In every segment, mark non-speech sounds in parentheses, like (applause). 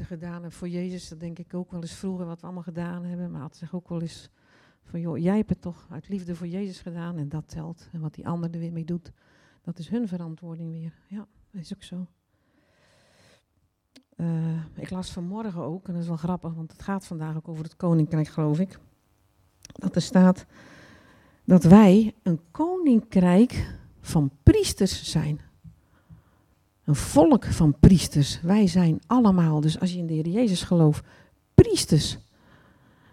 gedaan heb voor Jezus. Dat denk ik ook wel eens vroeger wat we allemaal gedaan hebben. Maar had zich ook wel eens van, joh, jij hebt het toch uit liefde voor Jezus gedaan en dat telt. En wat die ander er weer mee doet, dat is hun verantwoording weer. Ja, is ook zo. Uh, ik las vanmorgen ook, en dat is wel grappig, want het gaat vandaag ook over het koninkrijk, geloof ik. Dat er staat dat wij een koninkrijk van priesters zijn. Een volk van priesters. Wij zijn allemaal, dus als je in de Heer Jezus gelooft, priesters.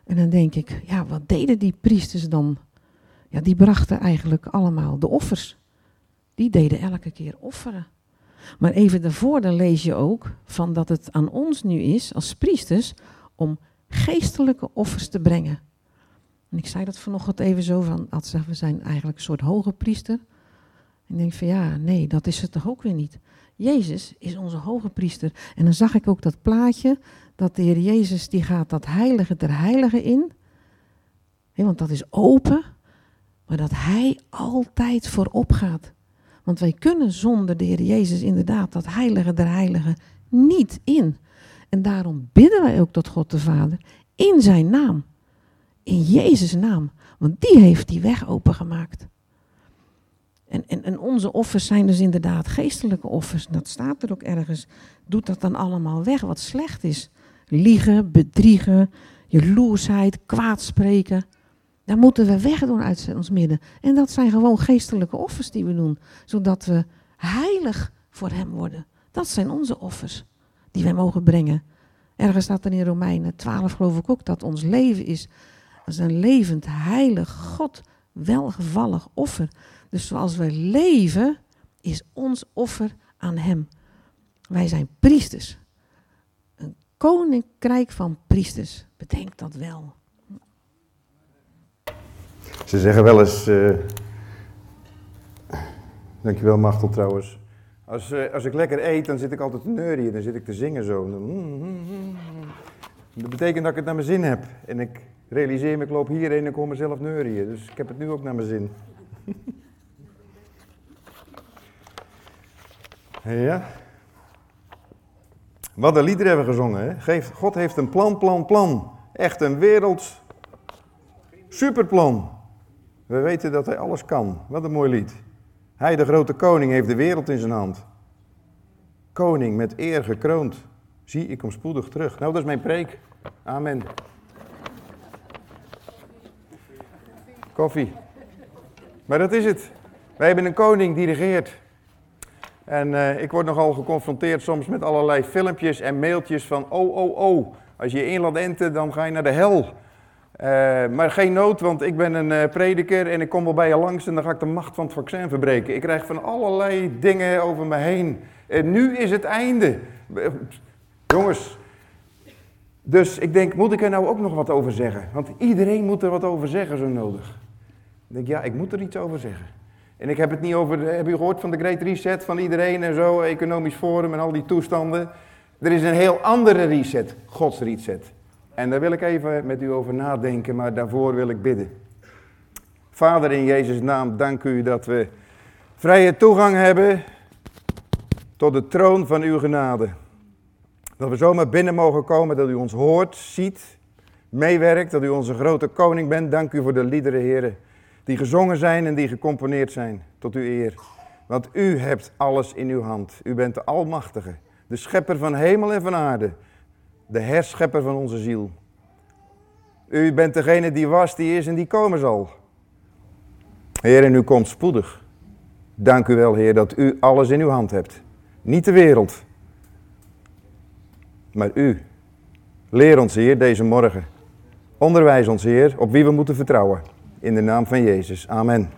En dan denk ik, ja, wat deden die priesters dan? Ja, die brachten eigenlijk allemaal de offers. Die deden elke keer offeren. Maar even daarvoor dan lees je ook van dat het aan ons nu is als priesters om geestelijke offers te brengen. En ik zei dat vanochtend even zo van, we zijn eigenlijk een soort hoge priester. En ik denk van ja, nee, dat is het toch ook weer niet. Jezus is onze hoge priester. En dan zag ik ook dat plaatje, dat de Heer Jezus die gaat dat heilige der heiligen in. want dat is open, maar dat Hij altijd voorop gaat. Want wij kunnen zonder de Heer Jezus inderdaad dat heilige der heiligen niet in. En daarom bidden wij ook tot God de Vader in zijn naam. In Jezus' naam. Want die heeft die weg opengemaakt. En, en, onze offers zijn dus inderdaad geestelijke offers. Dat staat er ook ergens. Doet dat dan allemaal weg wat slecht is. Liegen, bedriegen, jaloersheid, kwaadspreken. Daar moeten we wegdoen uit ons midden. En dat zijn gewoon geestelijke offers die we doen. Zodat we heilig voor Hem worden. Dat zijn onze offers die wij mogen brengen. Ergens staat er in Romeinen 12 geloof ik ook dat ons leven is als een levend, heilig, God welgevallig offer. Dus zoals we leven, is ons offer aan Hem. Wij zijn priesters. Een koninkrijk van priesters. Bedenk dat wel. Ze zeggen wel eens. Uh, dankjewel, Machtel trouwens. Als, uh, als ik lekker eet, dan zit ik altijd te neurien. Dan zit ik te zingen zo. Dat betekent dat ik het naar mijn zin heb. En ik realiseer me, ik loop hierheen en hoor mezelf neurien. Dus ik heb het nu ook naar mijn zin. (laughs) ja. Wat de liederen hebben gezongen. Hè? God heeft een plan, plan, plan. Echt een wereld superplan. We weten dat hij alles kan. Wat een mooi lied. Hij, de grote koning, heeft de wereld in zijn hand. Koning met eer gekroond. Zie, ik kom spoedig terug. Nou, dat is mijn preek. Amen. Koffie. Maar dat is het. Wij hebben een koning die regeert. En uh, ik word nogal geconfronteerd soms met allerlei filmpjes en mailtjes van oh, oh, oh. Als je in laat enten, dan ga je naar de hel. Uh, maar geen nood, want ik ben een uh, prediker en ik kom wel bij je langs en dan ga ik de macht van het vaccin verbreken. Ik krijg van allerlei dingen over me heen. En nu is het einde. Jongens, dus ik denk, moet ik er nou ook nog wat over zeggen? Want iedereen moet er wat over zeggen, zo nodig. Ik denk, ja, ik moet er iets over zeggen. En ik heb het niet over, heb je gehoord van de Great Reset van iedereen en zo, economisch forum en al die toestanden. Er is een heel andere reset, Gods reset. En daar wil ik even met u over nadenken, maar daarvoor wil ik bidden. Vader, in Jezus' naam, dank u dat we vrije toegang hebben tot de troon van uw genade. Dat we zomaar binnen mogen komen, dat u ons hoort, ziet, meewerkt, dat u onze grote koning bent. Dank u voor de liederen, heren, die gezongen zijn en die gecomponeerd zijn tot uw eer. Want u hebt alles in uw hand. U bent de Almachtige, de schepper van hemel en van aarde, de herschepper van onze ziel. U bent degene die was, die is en die komen zal. Heer, en u komt spoedig. Dank u wel, Heer, dat u alles in uw hand hebt. Niet de wereld, maar u. Leer ons, Heer, deze morgen. Onderwijs ons, Heer, op wie we moeten vertrouwen. In de naam van Jezus. Amen.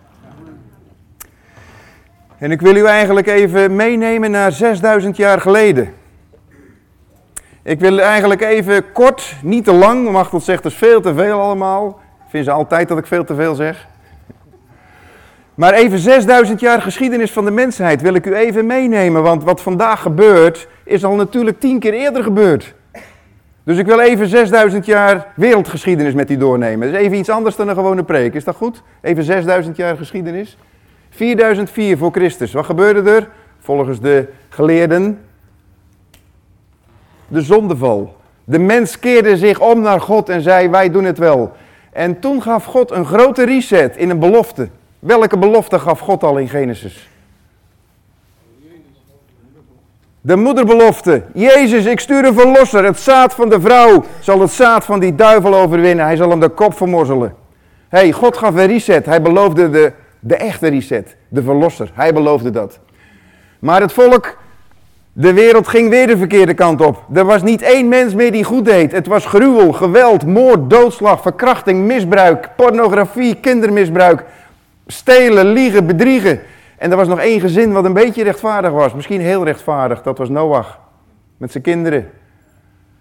En ik wil u eigenlijk even meenemen naar 6000 jaar geleden. Ik wil eigenlijk even kort, niet te lang, zegt dat is veel te veel allemaal. Ik vind ze altijd dat ik veel te veel zeg. Maar even 6000 jaar geschiedenis van de mensheid wil ik u even meenemen. Want wat vandaag gebeurt, is al natuurlijk tien keer eerder gebeurd. Dus ik wil even 6000 jaar wereldgeschiedenis met u doornemen. Dat is even iets anders dan een gewone preek. Is dat goed? Even 6000 jaar geschiedenis. 4004 voor Christus. Wat gebeurde er? Volgens de geleerden. de zondeval. De mens keerde zich om naar God en zei: Wij doen het wel. En toen gaf God een grote reset in een belofte. Welke belofte gaf God al in Genesis? De moederbelofte. Jezus, ik stuur een verlosser. Het zaad van de vrouw zal het zaad van die duivel overwinnen. Hij zal hem de kop vermorzelen. Hey, God gaf een reset. Hij beloofde de, de echte reset. De verlosser. Hij beloofde dat. Maar het volk, de wereld ging weer de verkeerde kant op. Er was niet één mens meer die goed deed. Het was gruwel, geweld, moord, doodslag, verkrachting, misbruik, pornografie, kindermisbruik, stelen, liegen, bedriegen. En er was nog één gezin wat een beetje rechtvaardig was. Misschien heel rechtvaardig. Dat was Noach. Met zijn kinderen.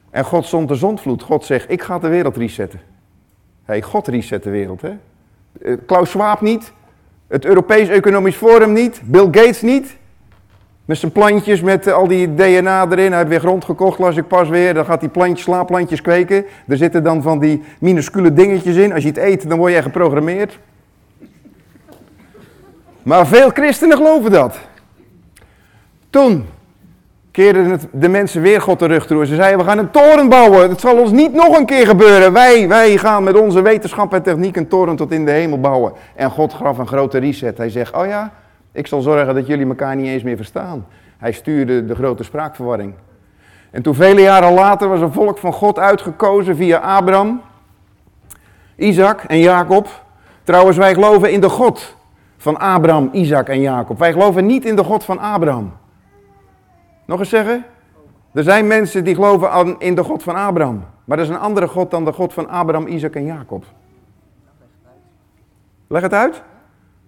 En God zond de zondvloed. God zegt, ik ga de wereld resetten. Hey, God reset de wereld. Hè? Eh, Klaus Schwab niet. Het Europees Economisch Forum niet. Bill Gates niet. Met zijn plantjes met al die DNA erin. Hij heeft weer grond gekocht, las ik pas weer. Dan gaat hij plantjes, slaapplantjes kweken. Er zitten dan van die minuscule dingetjes in. Als je het eet, dan word je geprogrammeerd. Maar veel christenen geloven dat. Toen keerden de mensen weer God de rug toe. Ze zeiden, we gaan een toren bouwen. Het zal ons niet nog een keer gebeuren. Wij, wij gaan met onze wetenschap en techniek een toren tot in de hemel bouwen. En God gaf een grote reset. Hij zegt, oh ja, ik zal zorgen dat jullie elkaar niet eens meer verstaan. Hij stuurde de grote spraakverwarring. En toen vele jaren later was een volk van God uitgekozen via Abraham, Isaac en Jacob. Trouwens, wij geloven in de God van Abraham, Isaac en Jacob. Wij geloven niet in de God van Abraham. Nog eens zeggen? Er zijn mensen die geloven in de God van Abraham. Maar dat is een andere God dan de God van Abraham, Isaac en Jacob. Leg het uit.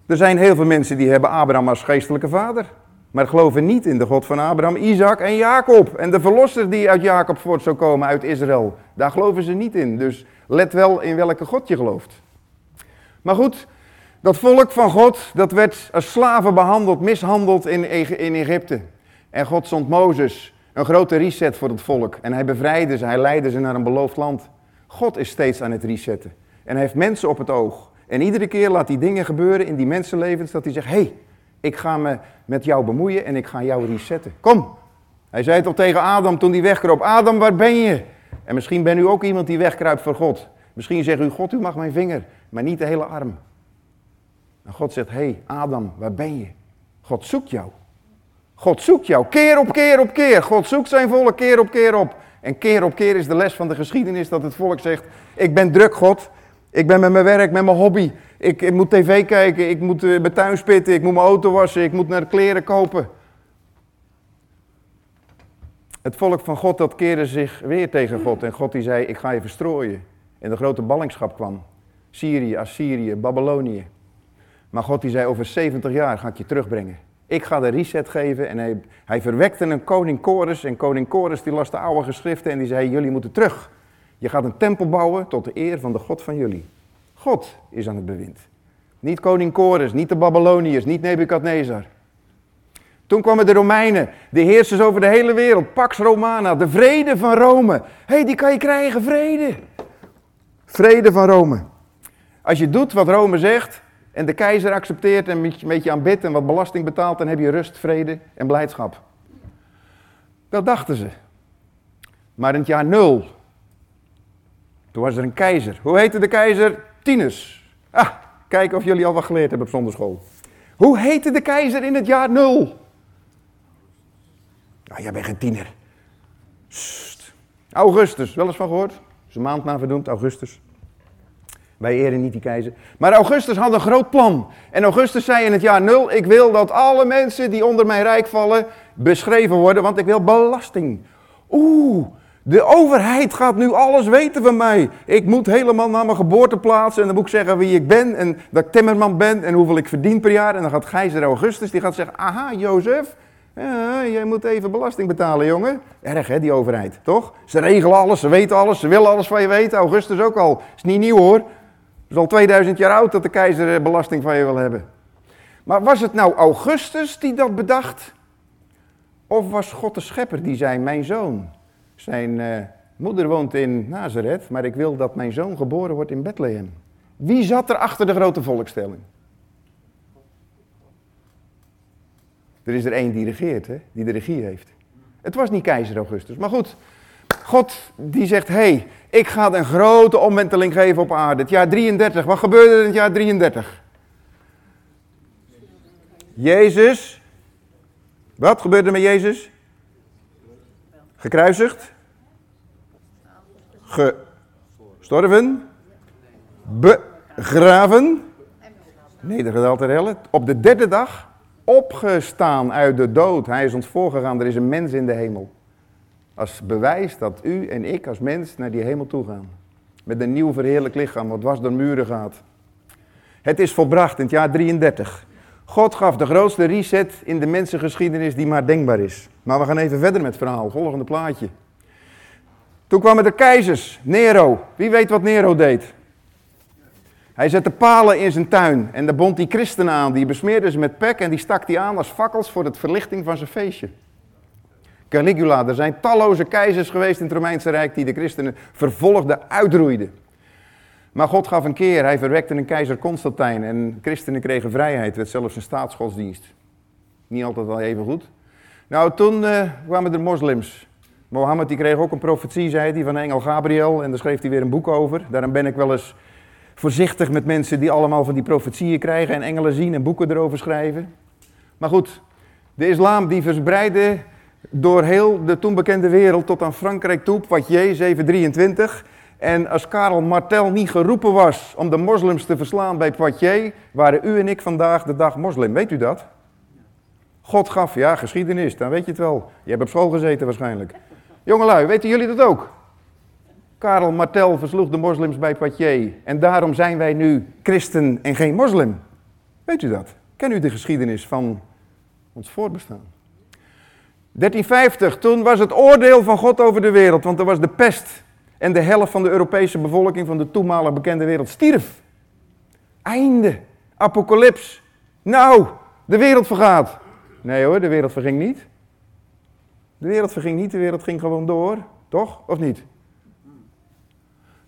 Er zijn heel veel mensen die hebben Abraham als geestelijke vader. Maar geloven niet in de God van Abraham, Isaac en Jacob. En de verlosser die uit Jacob voort zou komen, uit Israël. Daar geloven ze niet in. Dus let wel in welke God je gelooft. Maar goed, dat volk van God, dat werd als slaven behandeld, mishandeld in, Egypte. En God zond Mozes een grote reset voor het volk. En hij bevrijdde ze, hij leidde ze naar een beloofd land. God is steeds aan het resetten. En hij heeft mensen op het oog. En iedere keer laat hij dingen gebeuren in die mensenlevens dat hij zegt, hey, ik ga me met jou bemoeien en ik ga jou resetten. Kom. Hij zei het al tegen Adam toen hij wegkroop. Adam, waar ben je? En misschien ben u ook iemand die wegkruipt voor God. Misschien zegt u, God, u mag mijn vinger, maar niet de hele arm. En God zegt, hé hey, Adam, waar ben je? God zoekt jou. God zoekt jou, keer op keer op keer. God zoekt zijn volk keer op keer op. En keer op keer is de les van de geschiedenis dat het volk zegt, ik ben druk God. Ik ben met mijn werk, met mijn hobby. Ik, moet tv kijken, ik moet uh, mijn tuin spitten, ik moet mijn auto wassen, ik moet naar kleren kopen. Het volk van God dat keerde zich weer tegen God. En God die zei, ik ga je verstrooien. En de grote ballingschap kwam. Syrië, Assyrië, Babylonië. Maar God die zei, over 70 jaar ga ik je terugbrengen. Ik ga de reset geven. En hij, hij verwekte een koning Chorus. En koning Chorus die las de oude geschriften en die zei, jullie moeten terug. Je gaat een tempel bouwen tot de eer van de God van jullie. God is aan het bewind. Niet koning Chorus, niet de Babyloniërs, niet Nebukadnezar. Toen kwamen de Romeinen, de heersers over de hele wereld, Pax Romana, de vrede van Rome. Hé, hey, die kan je krijgen, vrede. Vrede van Rome. Als je doet wat Rome zegt, en de keizer accepteert en een beetje aanbidt en wat belasting betaalt, dan heb je rust, vrede en blijdschap. Dat dachten ze. Maar in het jaar nul, toen was er een keizer. Hoe heette de keizer? Tinus. Ah, kijken of jullie al wat geleerd hebben op zonderschool. Hoe heette de keizer in het jaar nul? Nou, jij bent geen tiener. Augustus, wel eens van gehoord? Is een maand na verdoemd, Augustus. Wij eren niet die keizer. Maar Augustus had een groot plan. En Augustus zei in het jaar nul: Ik wil dat alle mensen die onder mijn rijk vallen beschreven worden, want ik wil belasting. Oeh, de overheid gaat nu alles weten van mij. Ik moet helemaal naar mijn geboorteplaats en dan moet ik zeggen wie ik ben en dat ik timmerman ben en hoeveel ik verdien per jaar. En dan gaat Geizer Augustus, die gaat zeggen, aha Jozef, ja, jij moet even belasting betalen jongen. Erg hè, die overheid, toch? Ze regelen alles, ze weten alles, ze willen alles van je weten. Augustus ook al. Is niet nieuw hoor. Is al 2000 jaar oud dat de keizer belasting van je wil hebben. Maar was het nou Augustus die dat bedacht? Of was God de schepper die zei, mijn zoon, zijn uh, moeder woont in Nazareth, maar ik wil dat mijn zoon geboren wordt in Bethlehem. Wie zat er achter de grote volkstelling? Er is er één die regeert, hè? die de regie heeft. Het was niet keizer Augustus, maar goed. God die zegt, hey, ik ga een grote omwenteling geven op aarde. Het jaar 33, wat gebeurde er in het jaar 33? Jezus, wat gebeurde er met Jezus? Gekruisigd, gestorven, begraven, nedergedaald ter helle, op de derde dag opgestaan uit de dood. Hij is ons voorgegaan, er is een mens in de hemel. Als bewijs dat u en ik als mens naar die hemel toe gaan. Met een nieuw verheerlijk lichaam wat was door muren gaat. Het is volbracht in het jaar 33. God gaf de grootste reset in de mensengeschiedenis die maar denkbaar is. Maar we gaan even verder met het verhaal. Volgende plaatje. Toen kwamen de keizers. Nero. Wie weet wat Nero deed? Hij zette palen in zijn tuin en daar bond die christenen aan. Die besmeerde ze met pek en die stak die aan als fakkels voor het verlichting van zijn feestje. Caligula, er zijn talloze keizers geweest in het Romeinse Rijk die de christenen vervolgden, uitroeiden. Maar God gaf een keer, hij verwekte een keizer Constantijn en christenen kregen vrijheid, werd zelfs een staatsgodsdienst. Niet altijd wel even goed. Nou, toen uh, kwamen de moslims. Mohammed die kreeg ook een profetie, zei hij, van engel Gabriel. En daar schreef hij weer een boek over. Daarom ben ik wel eens voorzichtig met mensen die allemaal van die profetieën krijgen en engelen zien en boeken erover schrijven. Maar goed, de islam die verspreidde door heel de toen bekende wereld tot aan Frankrijk toe, Poitiers 723. En als Karel Martel niet geroepen was om de moslims te verslaan bij Poitiers, waren u en ik vandaag de dag moslim. Weet u dat? God gaf, ja, geschiedenis, dan weet je het wel. Je hebt op school gezeten waarschijnlijk. Jongelui, weten jullie dat ook? Karel Martel versloeg de moslims bij Poitiers. En daarom zijn wij nu christen en geen moslim. Weet u dat? Ken u de geschiedenis van ons voorbestaan? 1350, toen was het oordeel van God over de wereld, want er was de pest. En de helft van de Europese bevolking van de toenmalig bekende wereld stierf. Einde. Apocalyps. Nou, de wereld vergaat. Nee hoor, de wereld verging niet. De wereld verging niet, de wereld ging gewoon door. Toch? Of niet?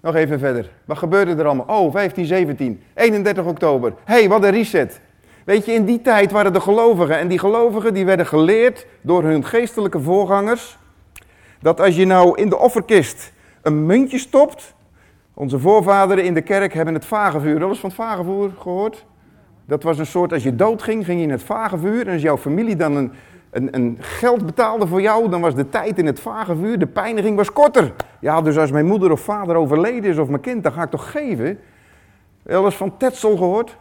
Nog even verder. Wat gebeurde er allemaal? Oh, 15, 17, 31 oktober. Hé, hey, wat een reset. Weet je, in die tijd waren de gelovigen. En die gelovigen die werden geleerd door hun geestelijke voorgangers. Dat als je nou in de offerkist een muntje stopt. Onze voorvaderen in de kerk hebben het vagevuur. Eens van het vagevuur gehoord? Dat was een soort, als je doodging, ging je in het vagevuur. En als jouw familie dan een, een, een, geld betaalde voor jou, dan was de tijd in het vagevuur, de pijniging was korter. Ja, dus als mijn moeder of vader overleden is of mijn kind, dan ga ik toch geven. Wel eens van Tetzel gehoord?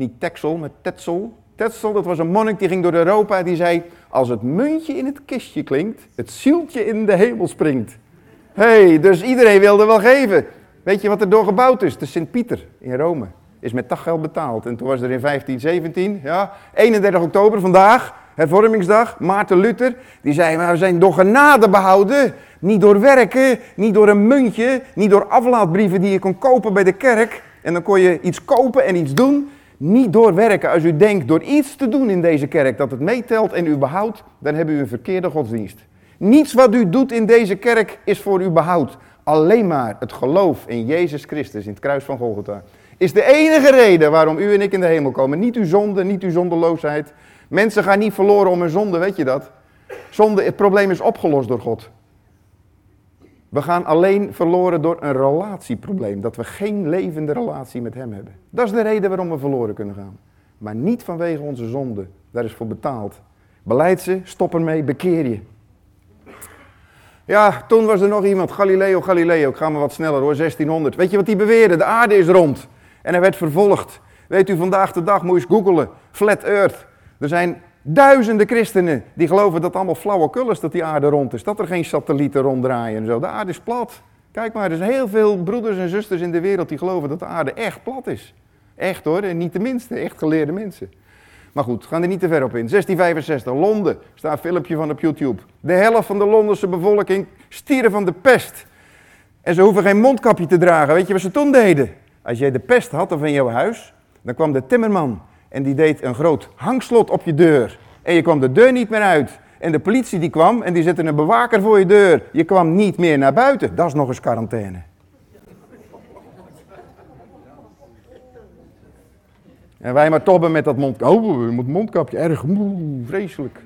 Niet Texel, maar Tetzel. Tetzel, dat was een monnik die ging door Europa die zei... Als het muntje in het kistje klinkt, het zieltje in de hemel springt. hey, dus iedereen wilde wel geven. Weet je wat er door gebouwd is? De Sint-Pieter in Rome. Is met daggeld betaald. En toen was er in 1517, ja, 31 oktober vandaag, hervormingsdag, Maarten Luther, die zei, maar we zijn door genade behouden. Niet door werken, niet door een muntje, niet door aflaatbrieven die je kon kopen bij de kerk. En dan kon je iets kopen en iets doen. Niet door werken. Als u denkt door iets te doen in deze kerk dat het meetelt en u behoudt, dan hebben u een verkeerde godsdienst. Niets wat u doet in deze kerk is voor uw behoud. Alleen maar het geloof in Jezus Christus, in het kruis van Golgotha, is de enige reden waarom u en ik in de hemel komen. Niet uw zonde, niet uw zondeloosheid. Mensen gaan niet verloren om hun zonde, weet je dat? Zonde, het probleem is opgelost door God. We gaan alleen verloren door een relatieprobleem. Dat we geen levende relatie met Hem hebben. Dat is de reden waarom we verloren kunnen gaan. Maar niet vanwege onze zonde. Daar is voor betaald. Beleid ze, stop ermee, bekeer je. Ja, toen was er nog iemand, Galileo Galileo, ik ga maar wat sneller hoor, 1600. Weet je wat hij beweerde? De aarde is rond. En hij werd vervolgd. Weet u, vandaag de dag moet je eens googelen. Flat Earth. Er zijn duizenden christenen die geloven dat allemaal flauwekul is dat die aarde rond is. Dat er geen satellieten ronddraaien en zo. De aarde is plat. Kijk maar, er zijn heel veel broeders en zusters in de wereld die geloven dat de aarde echt plat is. Echt hoor, en niet de minste, echt geleerde mensen. Maar goed, gaan er niet te ver op in. 1665, Londen, staat een filmpje van op YouTube. De helft van de Londense bevolking stieren van de pest. En ze hoeven geen mondkapje te dragen. Weet je wat ze toen deden? Als jij de pest had of in jouw huis, dan kwam de timmerman en die deed een groot hangslot op je deur. En je kwam de deur niet meer uit. En de politie die kwam en die zette een bewaker voor je deur. Je kwam niet meer naar buiten. Dat is nog eens quarantaine. En wij maar tobben met dat mondkapje. Oh, je moet mondkapje. Erg, oeh, vreselijk.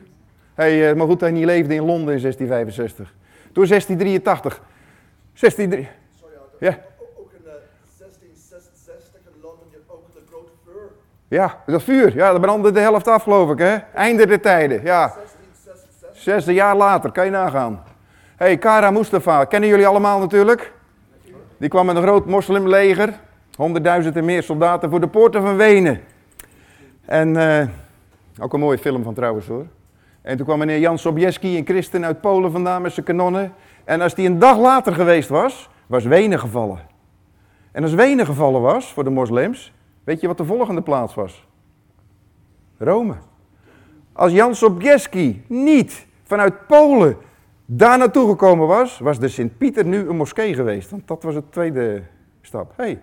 Hey, eh, maar goed, hij niet leefde in Londen in 1665. Toen 1683. 16... Ja. Ook in 1666 in Londen, je hebt ook de grote vuur. Ja, dat vuur. Ja, dat brandde de helft af, geloof ik, hè? Einde der tijden, ja. 1666. Zesde jaar later, kan je nagaan. Hé, hey, Kara Mustafa, kennen jullie allemaal natuurlijk? Die kwam met een groot moslimleger. Honderdduizend en meer soldaten voor de poorten van Wenen. En, eh, ook een mooie film van trouwens hoor. En toen kwam meneer Jan Sobieski, een christen uit Polen vandaan met zijn kanonnen. En als die een dag later geweest was, was Wenen gevallen. En als Wenen gevallen was voor de moslims, weet je wat de volgende plaats was? Rome. Als Jan Sobieski niet vanuit Polen daar naartoe gekomen was, was de Sint-Pieter nu een moskee geweest. Want dat was het tweede stap. Hé, hey,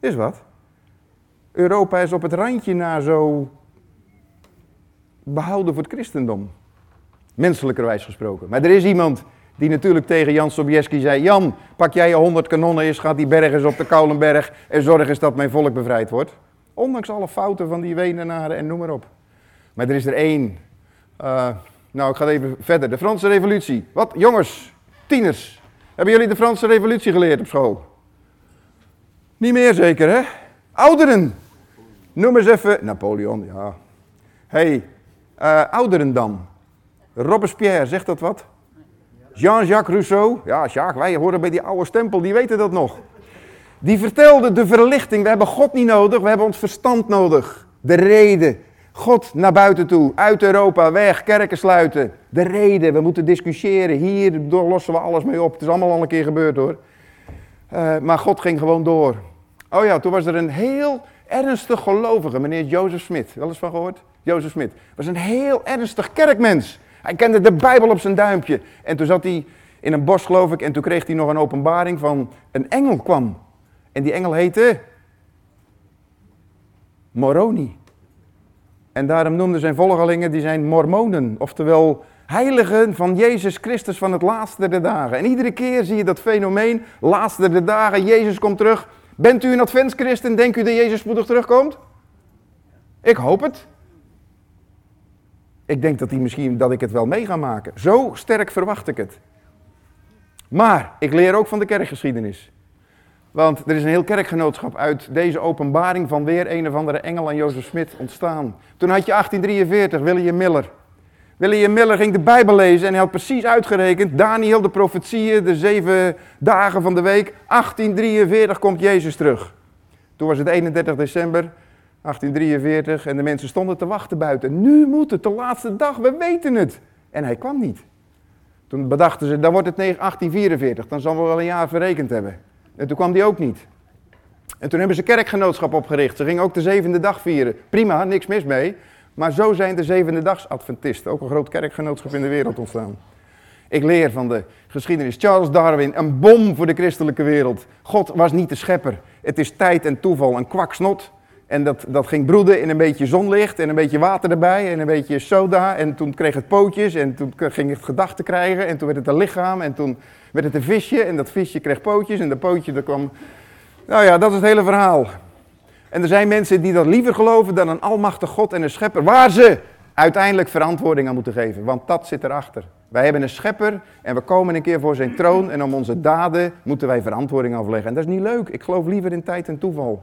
is wat. Europa is op het randje naar zo behouden voor het christendom. Menselijkerwijs gesproken. Maar er is iemand die natuurlijk tegen Jan Sobieski zei: Jan, pak jij je honderd kanonnen eens, gaat die berg eens op de Koulenberg en zorg eens dat mijn volk bevrijd wordt. Ondanks alle fouten van die Wenenaren en noem maar op. Maar er is er één. Uh, nou, ik ga even verder. De Franse Revolutie. Wat, jongens, tieners. Hebben jullie de Franse Revolutie geleerd op school? Niet meer zeker, hè? Ouderen. Noem eens even. Napoleon, ja. hey, uh, ouderen dan. Robespierre, zegt dat wat? Jean-Jacques Rousseau. Ja, Jacques, wij horen bij die oude stempel, die weten dat nog. Die vertelde de verlichting. We hebben God niet nodig, we hebben ons verstand nodig. De reden. God naar buiten toe, uit Europa, weg, kerken sluiten. De reden, we moeten discussiëren. Hier lossen we alles mee op. Het is allemaal al een keer gebeurd hoor. Uh, maar God ging gewoon door. Oh ja, toen was er een heel ernstig gelovige, meneer Jozef Smit. Wel eens van gehoord? Jozef Smit. Was een heel ernstig kerkmens. Hij kende de Bijbel op zijn duimpje. En toen zat hij in een bos, geloof ik, en toen kreeg hij nog een openbaring van een engel kwam. En die engel heette Moroni. En daarom noemden zijn volgelingen, die zijn mormonen, oftewel heiligen van Jezus Christus van het laatste der dagen. En iedere keer zie je dat fenomeen, laatste der dagen, Jezus komt terug. Bent u een adventschristen? Denkt u dat Jezus spoedig terugkomt? Ik hoop het. Ik denk dat, hij misschien, dat ik het wel mee ga maken. Zo sterk verwacht ik het. Maar ik leer ook van de kerkgeschiedenis. Want er is een heel kerkgenootschap uit deze openbaring van weer een of andere engel aan Jozef Smit ontstaan. Toen had je 1843, William Miller. William Miller ging de Bijbel lezen en hij had precies uitgerekend, Daniel, de profetieën, de zeven dagen van de week, 1843 komt Jezus terug. Toen was het 31 december 1843 en de mensen stonden te wachten buiten. Nu moet het, de laatste dag, we weten het. En hij kwam niet. Toen bedachten ze, dan wordt het 1844, dan zullen we wel een jaar verrekend hebben. En toen kwam die ook niet. En toen hebben ze kerkgenootschap opgericht. Ze gingen ook de zevende dag vieren. Prima, niks mis mee. Maar zo zijn de zevende dags Adventisten. Ook een groot kerkgenootschap in de wereld ontstaan. Ik leer van de geschiedenis. Charles Darwin, een bom voor de christelijke wereld. God was niet de schepper. Het is tijd en toeval, een kwaksnot. En dat, dat ging broeden in een beetje zonlicht en een beetje water erbij en een beetje soda. En toen kreeg het pootjes en toen ging het gedachten krijgen en toen werd het een lichaam en toen werd het een visje en dat visje kreeg pootjes en dat pootje dat kwam... Nou ja, dat is het hele verhaal. En er zijn mensen die dat liever geloven dan een almachtig God en een schepper, waar ze uiteindelijk verantwoording aan moeten geven, want dat zit erachter. Wij hebben een schepper en we komen een keer voor zijn troon en om onze daden moeten wij verantwoording afleggen. En dat is niet leuk. Ik geloof liever in tijd en toeval.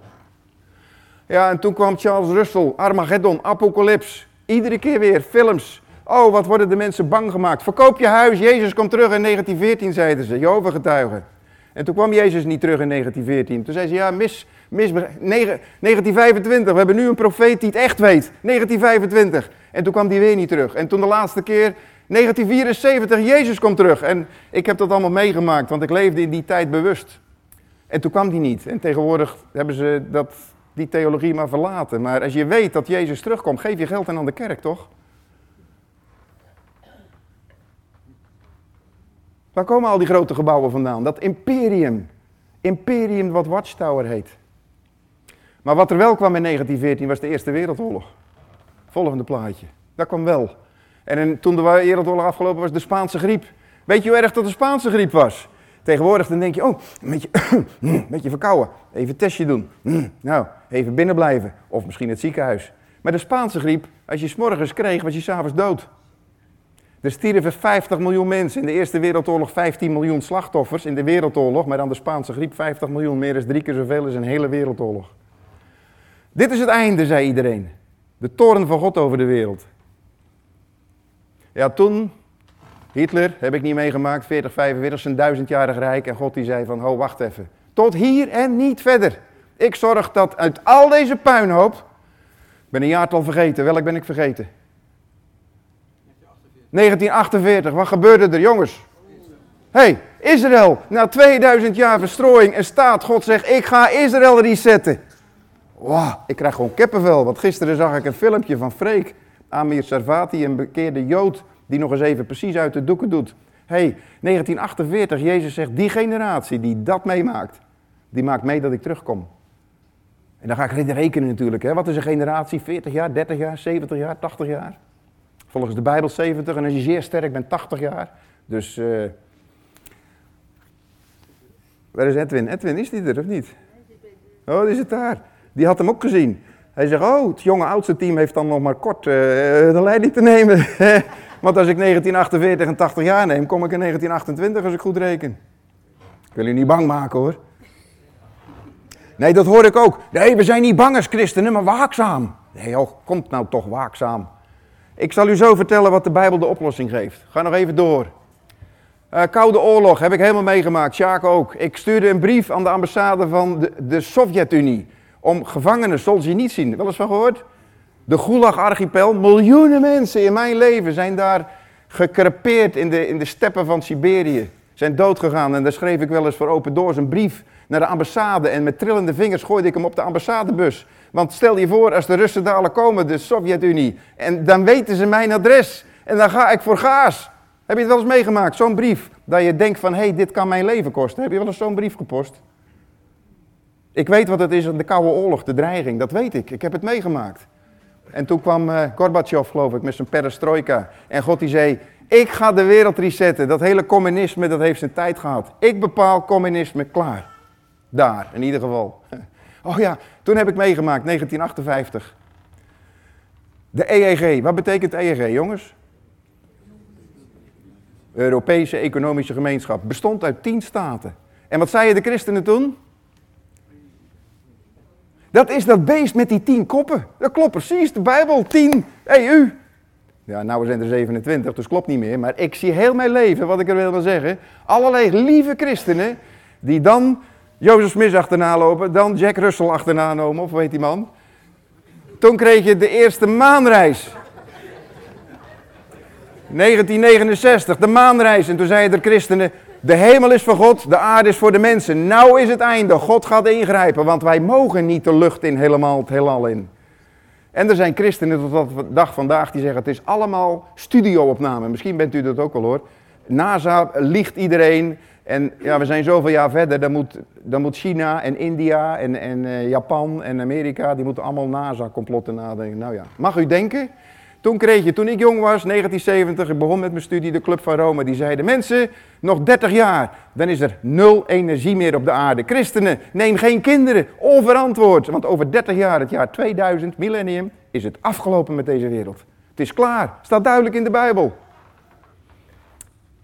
Ja, en toen kwam Charles Russell, Armageddon, Apocalyps. Iedere keer weer films. Oh, wat worden de mensen bang gemaakt. Verkoop je huis, Jezus komt terug in 1914, zeiden ze, Jehovah getuigen. En toen kwam Jezus niet terug in 1914. Toen zei ze, ja, mis, mis, 1925, we hebben nu een profeet die het echt weet. 1925. En toen kwam die weer niet terug. En toen de laatste keer, 1974, Jezus komt terug. En ik heb dat allemaal meegemaakt, want ik leefde in die tijd bewust. En toen kwam die niet. En tegenwoordig hebben ze dat die theologie maar verlaten. Maar als je weet dat Jezus terugkomt, geef je geld aan de kerk, toch? Waar komen al die grote gebouwen vandaan? Dat imperium. Imperium wat Watchtower heet. Maar wat er wel kwam in 1914 was de Eerste Wereldoorlog. Volgende plaatje. Dat kwam wel. En toen de Wereldoorlog afgelopen was, de Spaanse griep. Weet je hoe erg dat de Spaanse griep was? Tegenwoordig dan denk je, oh, een beetje, een verkouden. Even een testje doen. Nou, even binnen blijven. Of misschien het ziekenhuis. Maar de Spaanse griep, als je s morgens kreeg, was je s'avonds dood. Er stierven 50 miljoen mensen. In de Eerste Wereldoorlog 15 miljoen slachtoffers. In de Wereldoorlog, maar dan de Spaanse griep 50 miljoen. Meer is drie keer zoveel als een hele Wereldoorlog. Dit is het einde, zei iedereen. De toren van God over de wereld. Ja, toen, Hitler, heb ik niet meegemaakt, 40, 45, zijn duizendjarig rijk. En God die zei van, ho, wacht even. Tot hier en niet verder. Ik zorg dat uit al deze puinhoop, ik ben een jaartal vergeten, welk ben ik vergeten? 1948, wat gebeurde er jongens? hey, Israël, na 2000 jaar verstrooiing en staat, God zegt, ik ga Israël resetten. Wauw, ik krijg gewoon kippenvel, want gisteren zag ik een filmpje van Freek, Amir Sarvati, een bekeerde Jood, die nog eens even precies uit de doeken doet. hey, 1948, Jezus zegt, die generatie die dat meemaakt, die maakt mee dat ik terugkom. En dan ga ik rekenen natuurlijk, hè. wat is een generatie? 40 jaar, 30 jaar, 70 jaar, 80 jaar? Volgens de Bijbel 70 en als je zeer sterk bent 80 jaar. Dus, uh... waar is Edwin? Edwin, is die er of niet? Oh, die zit daar. Die had hem ook gezien. Hij zegt, oh, het jonge oudste team heeft dan nog maar kort uh, de leiding te nemen. (laughs) Want als ik 1948 en 80 jaar neem, kom ik in 1928 als ik goed reken. Ik wil u niet bang maken hoor. Nee, dat hoor ik ook. Nee, we zijn niet bang als christenen, maar waakzaam. Nee, oh, komt nou toch waakzaam. Ik zal u zo vertellen wat de Bijbel de oplossing geeft. Ga nog even door. Uh, Koude Oorlog heb ik helemaal meegemaakt, Sjaak ook. Ik stuurde een brief aan de ambassade van de, de Sovjet-Unie om gevangenen Solzhenitsyn, wel eens van gehoord? De Gulag-archipel, miljoenen mensen in mijn leven zijn daar gekrepeerd in de, in de steppen van Siberië. Zijn doodgegaan en daar schreef ik wel eens voor Open Doors een brief naar de ambassade en met trillende vingers gooide ik hem op de ambassadebus. Want stel je voor, als de Russen dadelijk komen, de Sovjet-Unie, en dan weten ze mijn adres. En dan ga ik voor gaas. Heb je het wel eens meegemaakt, zo'n brief? Dat je denkt van, hé, hey, dit kan mijn leven kosten. Heb je wel eens zo'n brief gepost? Ik weet wat het is, de Koude Oorlog, de dreiging, dat weet ik. Ik heb het meegemaakt. En toen kwam uh, Gorbachev, geloof ik, met zijn perestroika. En God die zei, ik ga de wereld resetten. Dat hele communisme, dat heeft zijn tijd gehad. Ik bepaal communisme, klaar. Daar, in ieder geval. (laughs) Oh ja, toen heb ik meegemaakt, 1958. De EEG, wat betekent EEG, jongens? Europese Economische Gemeenschap. Bestond uit tien staten. En wat zeiden de christenen toen? Dat is dat beest met die tien koppen. Dat klopt precies, de Bijbel, tien, EU. Ja, nou zijn er 27, dus klopt niet meer. Maar ik zie heel mijn leven, wat ik er wil zeggen, allerlei lieve christenen die dan Jozef Smith achterna lopen, dan Jack Russell achterna nomen, of weet die man. Toen kreeg je de eerste maanreis. 1969, de maanreis. En toen zeiden de christenen, de hemel is voor God, de aarde is voor de mensen. Nou is het einde, God gaat ingrijpen, want wij mogen niet de lucht in, helemaal het heelal in. En er zijn christenen tot de dag vandaag die zeggen, het is allemaal studioopname. Misschien bent u dat ook al hoor. NASA liegt iedereen, en ja, we zijn zoveel jaar verder, dan moet, dan moet China en India en, en uh, Japan en Amerika, die moeten allemaal NASA-complotten nadenken. Nou ja, mag u denken? Toen kreeg je, toen ik jong was, 1970, ik begon met mijn studie, de Club van Rome, die zeiden, mensen, nog 30 jaar, dan is er nul energie meer op de aarde. Christenen, neem geen kinderen, onverantwoord, want over 30 jaar, het jaar 2000, millennium, is het afgelopen met deze wereld. Het is klaar, staat duidelijk in de Bijbel.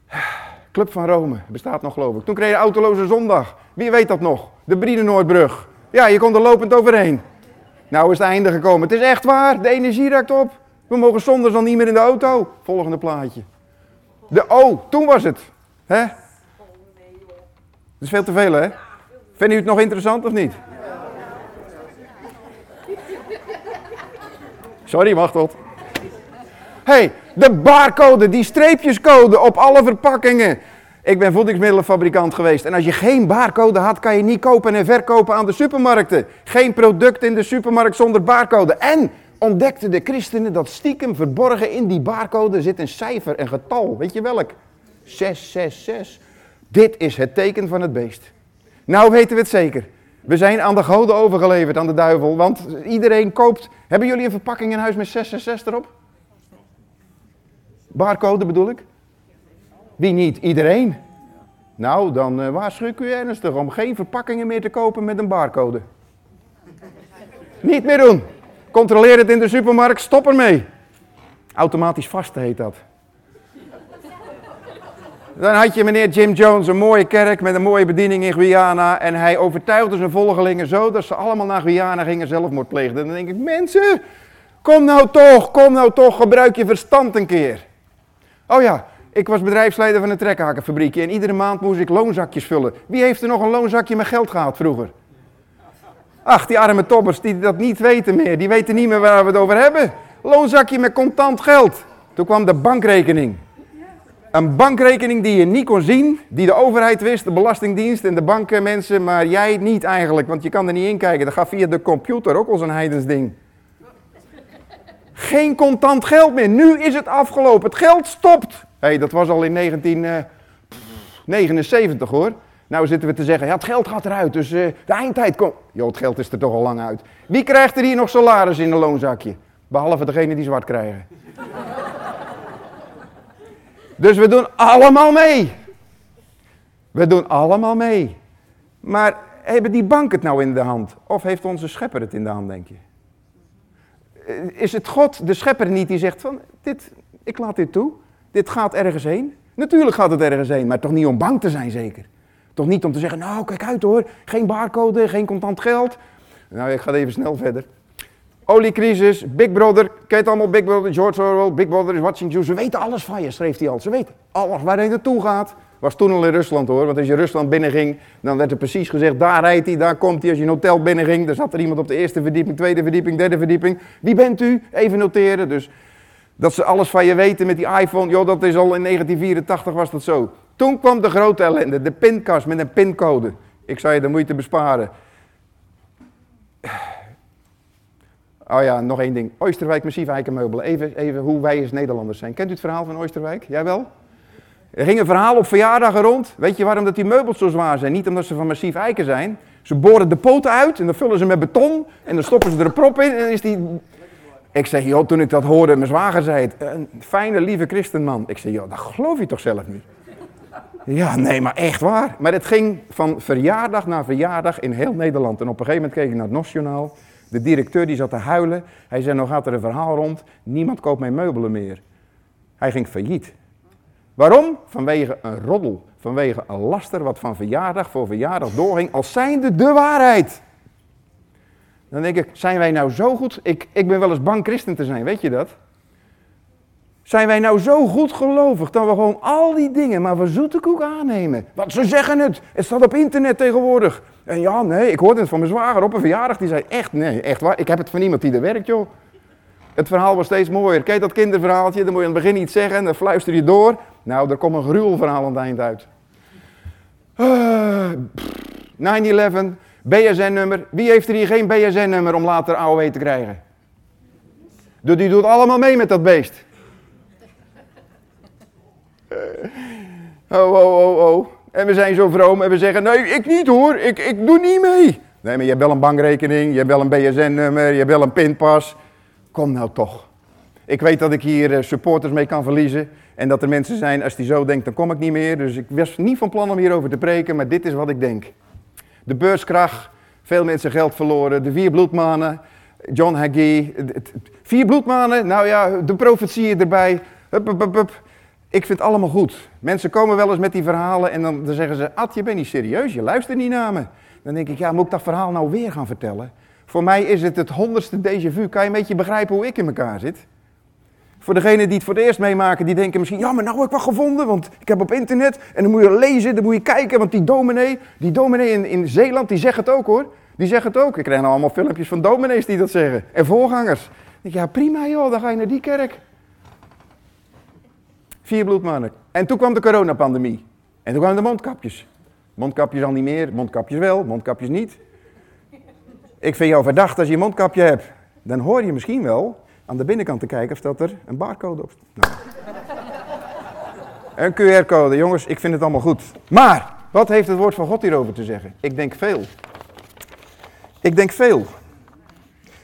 (sighs) Club van Rome, bestaat nog geloof ik. Toen kreeg je autoloze zondag. Wie weet dat nog? De Brienenoordbrug. Ja, je kon er lopend overheen. Nou is het einde gekomen. Het is echt waar, de energie raakt op. We mogen zondags dan niet meer in de auto. Volgende plaatje. De O, toen was het. Hè? Dat is veel te veel, hè? Vindt u het nog interessant of niet? Sorry, Machtot. hey, de barcode, die streepjescode op alle verpakkingen. Ik ben voedingsmiddelenfabrikant geweest. En als je geen barcode had, kan je niet kopen en verkopen aan de supermarkten. Geen product in de supermarkt zonder barcode. En ontdekten de christenen dat stiekem verborgen in die barcode zit een cijfer, een getal. Weet je welk? 666. Dit is het teken van het beest. Nou weten we het zeker. We zijn aan de goden overgeleverd, aan de duivel. Want iedereen koopt... Hebben jullie een verpakking in huis met 666 erop? Barcode bedoel ik? Wie niet? Iedereen. Nou, dan uh, waarschuw ik u ernstig om geen verpakkingen meer te kopen met een barcode. niet meer doen. Controleer het in de supermarkt, stop ermee. Automatisch vast heet dat. Dan had je meneer Jim Jones, een mooie kerk met een mooie bediening in Guyana. En hij overtuigde zijn volgelingen zo dat ze allemaal naar Guyana gingen zelfmoord plegen. En dan denk ik, mensen, kom nou toch, kom nou toch, gebruik je verstand een keer. Oh ja, ik was bedrijfsleider van een trekhakenfabriekje en iedere maand moest ik loonzakjes vullen. Wie heeft er nog een loonzakje met geld gehad vroeger? Ach, die arme toppers die dat niet weten meer, die weten niet meer waar we het over hebben. Loonzakje met contant geld. Toen kwam de bankrekening. Een bankrekening die je niet kon zien, die de overheid wist, de belastingdienst en de bankmensen, maar jij niet eigenlijk, want je kan er niet in kijken. Dat gaat via de computer, ook al zo'n heidens ding. Geen contant geld meer. Nu is het afgelopen. Het geld stopt. Hey, dat was al in 1979 hoor. Nou zitten we te zeggen, ja, het geld gaat eruit, dus uh, de eindtijd komt. Jo, het geld is er toch al lang uit. Wie krijgt er hier nog salaris in een loonzakje? Behalve degene die zwart krijgen. (laughs) dus we doen allemaal mee. We doen allemaal mee. Maar hebben die bank het nou in de hand? Of heeft onze schepper het in de hand, denk je? Eh, is het God, de schepper, niet die zegt van, dit, ik laat dit toe. Dit gaat ergens heen. Natuurlijk gaat het ergens heen, maar toch niet om bang te zijn zeker. Toch niet om te zeggen, nou kijk uit hoor, geen barcode, geen contant geld. Nou, ik ga even snel verder. Oliecrisis, Big Brother, ken allemaal? Big Brother, George Orwell, Big Brother is watching you. Ze weten alles van je, schreef hij al. Ze weten alles waar hij naartoe gaat. Was toen al in Rusland hoor, want als je Rusland binnenging, dan werd er precies gezegd, daar rijdt hij, daar komt hij. Als je een hotel binnenging, dan zat er iemand op de eerste verdieping, tweede verdieping, derde verdieping. Wie bent u? Even noteren. Dus dat ze alles van je weten met die iPhone, joh, dat is al in 1984 was dat zo. Toen kwam de grote ellende, de pinkast met een pincode. Ik zei je de moeite besparen. Oh ja, nog één ding. Oosterwijk massief eikenmeubelen. Even, even hoe wij als Nederlanders zijn. Kent u het verhaal van Oosterwijk? Jij wel? Er ging een verhaal op verjaardagen rond. Weet je waarom dat die meubels zo zwaar zijn? Niet omdat ze van massief eiken zijn. Ze boren de poten uit en dan vullen ze met beton. En dan stoppen ze er een prop in en is die... Ik zeg, joh, toen ik dat hoorde, mijn zwager zei het. Een fijne, lieve christenman. Ik zeg, joh, dat geloof je toch zelf niet? Ja, nee, maar echt waar. Maar het ging van verjaardag naar verjaardag in heel Nederland. En op een gegeven moment keek ik naar het Nationaal. De directeur die zat te huilen. Hij zei, nou gaat er een verhaal rond. Niemand koopt mijn meubelen meer. Hij ging failliet. Waarom? Vanwege een roddel. Vanwege een laster wat van verjaardag voor verjaardag doorging. Als zijnde de waarheid. Dan denk ik, zijn wij nou zo goed? Ik, ik ben wel eens bang christen te zijn, weet je dat? Zijn wij nou zo goed gelovig dat we gewoon al die dingen maar voor zoete koek aannemen? Want ze zeggen het. Het staat op internet tegenwoordig. En ja, nee, ik hoorde het van mijn zwager op een verjaardag. Die zei, echt, nee, echt waar. Ik heb het van iemand die er werkt, joh. Het verhaal was steeds mooier. Kijk dat kinderverhaaltje, dan moet je aan het begin iets zeggen en dan fluister je door. Nou, er komt een gruwelverhaal aan het eind uit. Uh, 9-11, BSN-nummer. Wie heeft er hier geen BSN-nummer om later AOW te krijgen? Die doet allemaal mee met dat beest. (laughs) Oh, oh, oh, oh. En we zijn zo vroom en we zeggen, nee, ik niet hoor, ik, ik doe niet mee. Nee, maar je hebt wel een bankrekening, je hebt wel een BSN-nummer, je hebt wel een pinpas. Kom nou toch. Ik weet dat ik hier eh, supporters mee kan verliezen. En dat er mensen zijn, als die zo denkt, dan kom ik niet meer. Dus ik was niet van plan om hierover te preken, maar dit is wat ik denk. De beurskracht, veel mensen geld verloren, de vier bloedmanen, John Hagee. Vier bloedmanen, nou ja, de profetie erbij. Hup, hup, hup, hup. Ik vind het allemaal goed. Mensen komen wel eens met die verhalen en dan, dan zeggen ze, Ad, je bent niet serieus, je luistert niet naar me. Dan denk ik, ja, moet ik dat verhaal nou weer gaan vertellen? Voor mij is het het honderdste déjà vu. Kan je een beetje begrijpen hoe ik in elkaar zit? Voor degenen die het voor het eerst meemaken, die denken misschien, ja, maar nou heb ik wat gevonden, want ik heb op internet en dan moet je lezen, dan moet je kijken, want die dominee, die dominee in, in Zeeland, die zegt het ook hoor. Die zegt het ook. Ik krijg nou allemaal filmpjes van dominees die dat zeggen. En voorgangers. Ik denk, ja prima joh, dan ga je naar die kerk. Vier bloedmannen. En toen kwam de coronapandemie. En toen kwamen de mondkapjes. Mondkapjes al niet meer, mondkapjes wel, mondkapjes niet. Ik vind jou verdacht als je een mondkapje hebt. Dan hoor je misschien wel aan de binnenkant te kijken of dat er een barcode op staat. Nou. Een QR-code, jongens, ik vind het allemaal goed. Maar, wat heeft het woord van God hierover te zeggen? Ik denk veel. Ik denk veel.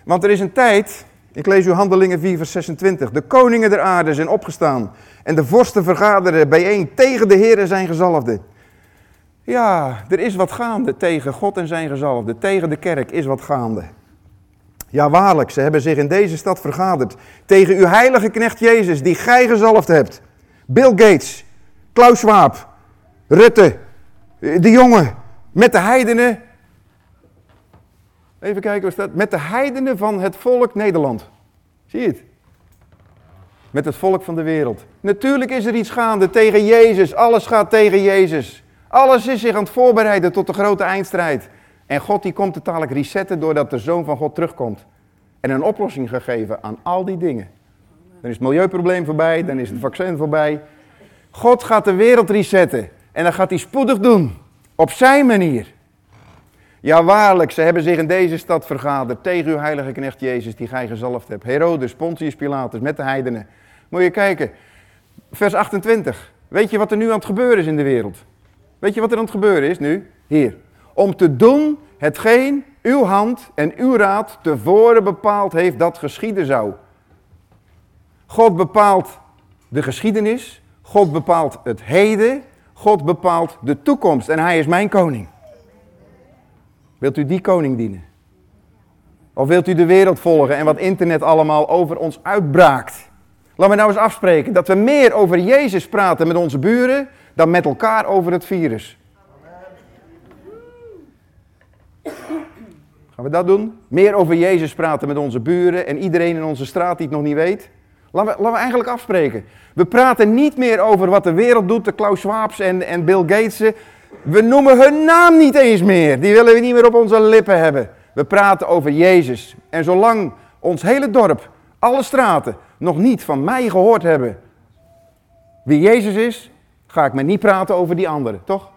Want er is een tijd, ik lees u Handelingen 4 vers 26. De koningen der aarde zijn opgestaan en de vorsten vergaderen bijeen tegen de Heer en zijn gezalfde. Ja, er is wat gaande tegen God en zijn gezalfde. Tegen de kerk is wat gaande. Ja, waarlijk, ze hebben zich in deze stad vergaderd. Tegen uw heilige knecht Jezus, die gij gezalfd hebt. Bill Gates, Klaus Schwab, Rutte, de jongen, met de heidenen. Even kijken waar staat. Met de heidenen van het volk Nederland. Zie je het? Met het volk van de wereld. Natuurlijk is er iets gaande tegen Jezus. Alles gaat tegen Jezus. Alles is zich aan het voorbereiden tot de grote eindstrijd. En God die komt totale resetten doordat de Zoon van God terugkomt. En een oplossing gegeven aan al die dingen. Dan is het milieuprobleem voorbij, dan is het vaccin voorbij. God gaat de wereld resetten. En dat gaat hij spoedig doen. Op zijn manier. Ja, waarlijk, ze hebben zich in deze stad vergaderd tegen uw heilige knecht Jezus, die gij gezalfd hebt. Herodes, Pontius Pilatus, met de heidenen. Moet je kijken, vers 28. Weet je wat er nu aan het gebeuren is in de wereld? Weet je wat er aan het gebeuren is nu? Hier. Om te doen hetgeen uw hand en uw raad tevoren bepaald heeft dat geschieden zou. God bepaalt de geschiedenis, God bepaalt het heden, God bepaalt de toekomst en hij is mijn koning. Wilt u die koning dienen? Of wilt u de wereld volgen en wat internet allemaal over ons uitbraakt? Laten we nou eens afspreken dat we meer over Jezus praten met onze buren dan met elkaar over het virus. Gaan we dat doen? Meer over Jezus praten met onze buren en iedereen in onze straat die het nog niet weet? Laten we, laten we eigenlijk afspreken. We praten niet meer over wat de wereld doet, de Klaus Schwabs en, en Bill Gatesen. We noemen hun naam niet eens meer. Die willen we niet meer op onze lippen hebben. We praten over Jezus. En zolang ons hele dorp, alle straten, nog niet van mij gehoord hebben wie Jezus is, ga ik me niet praten over die anderen, toch?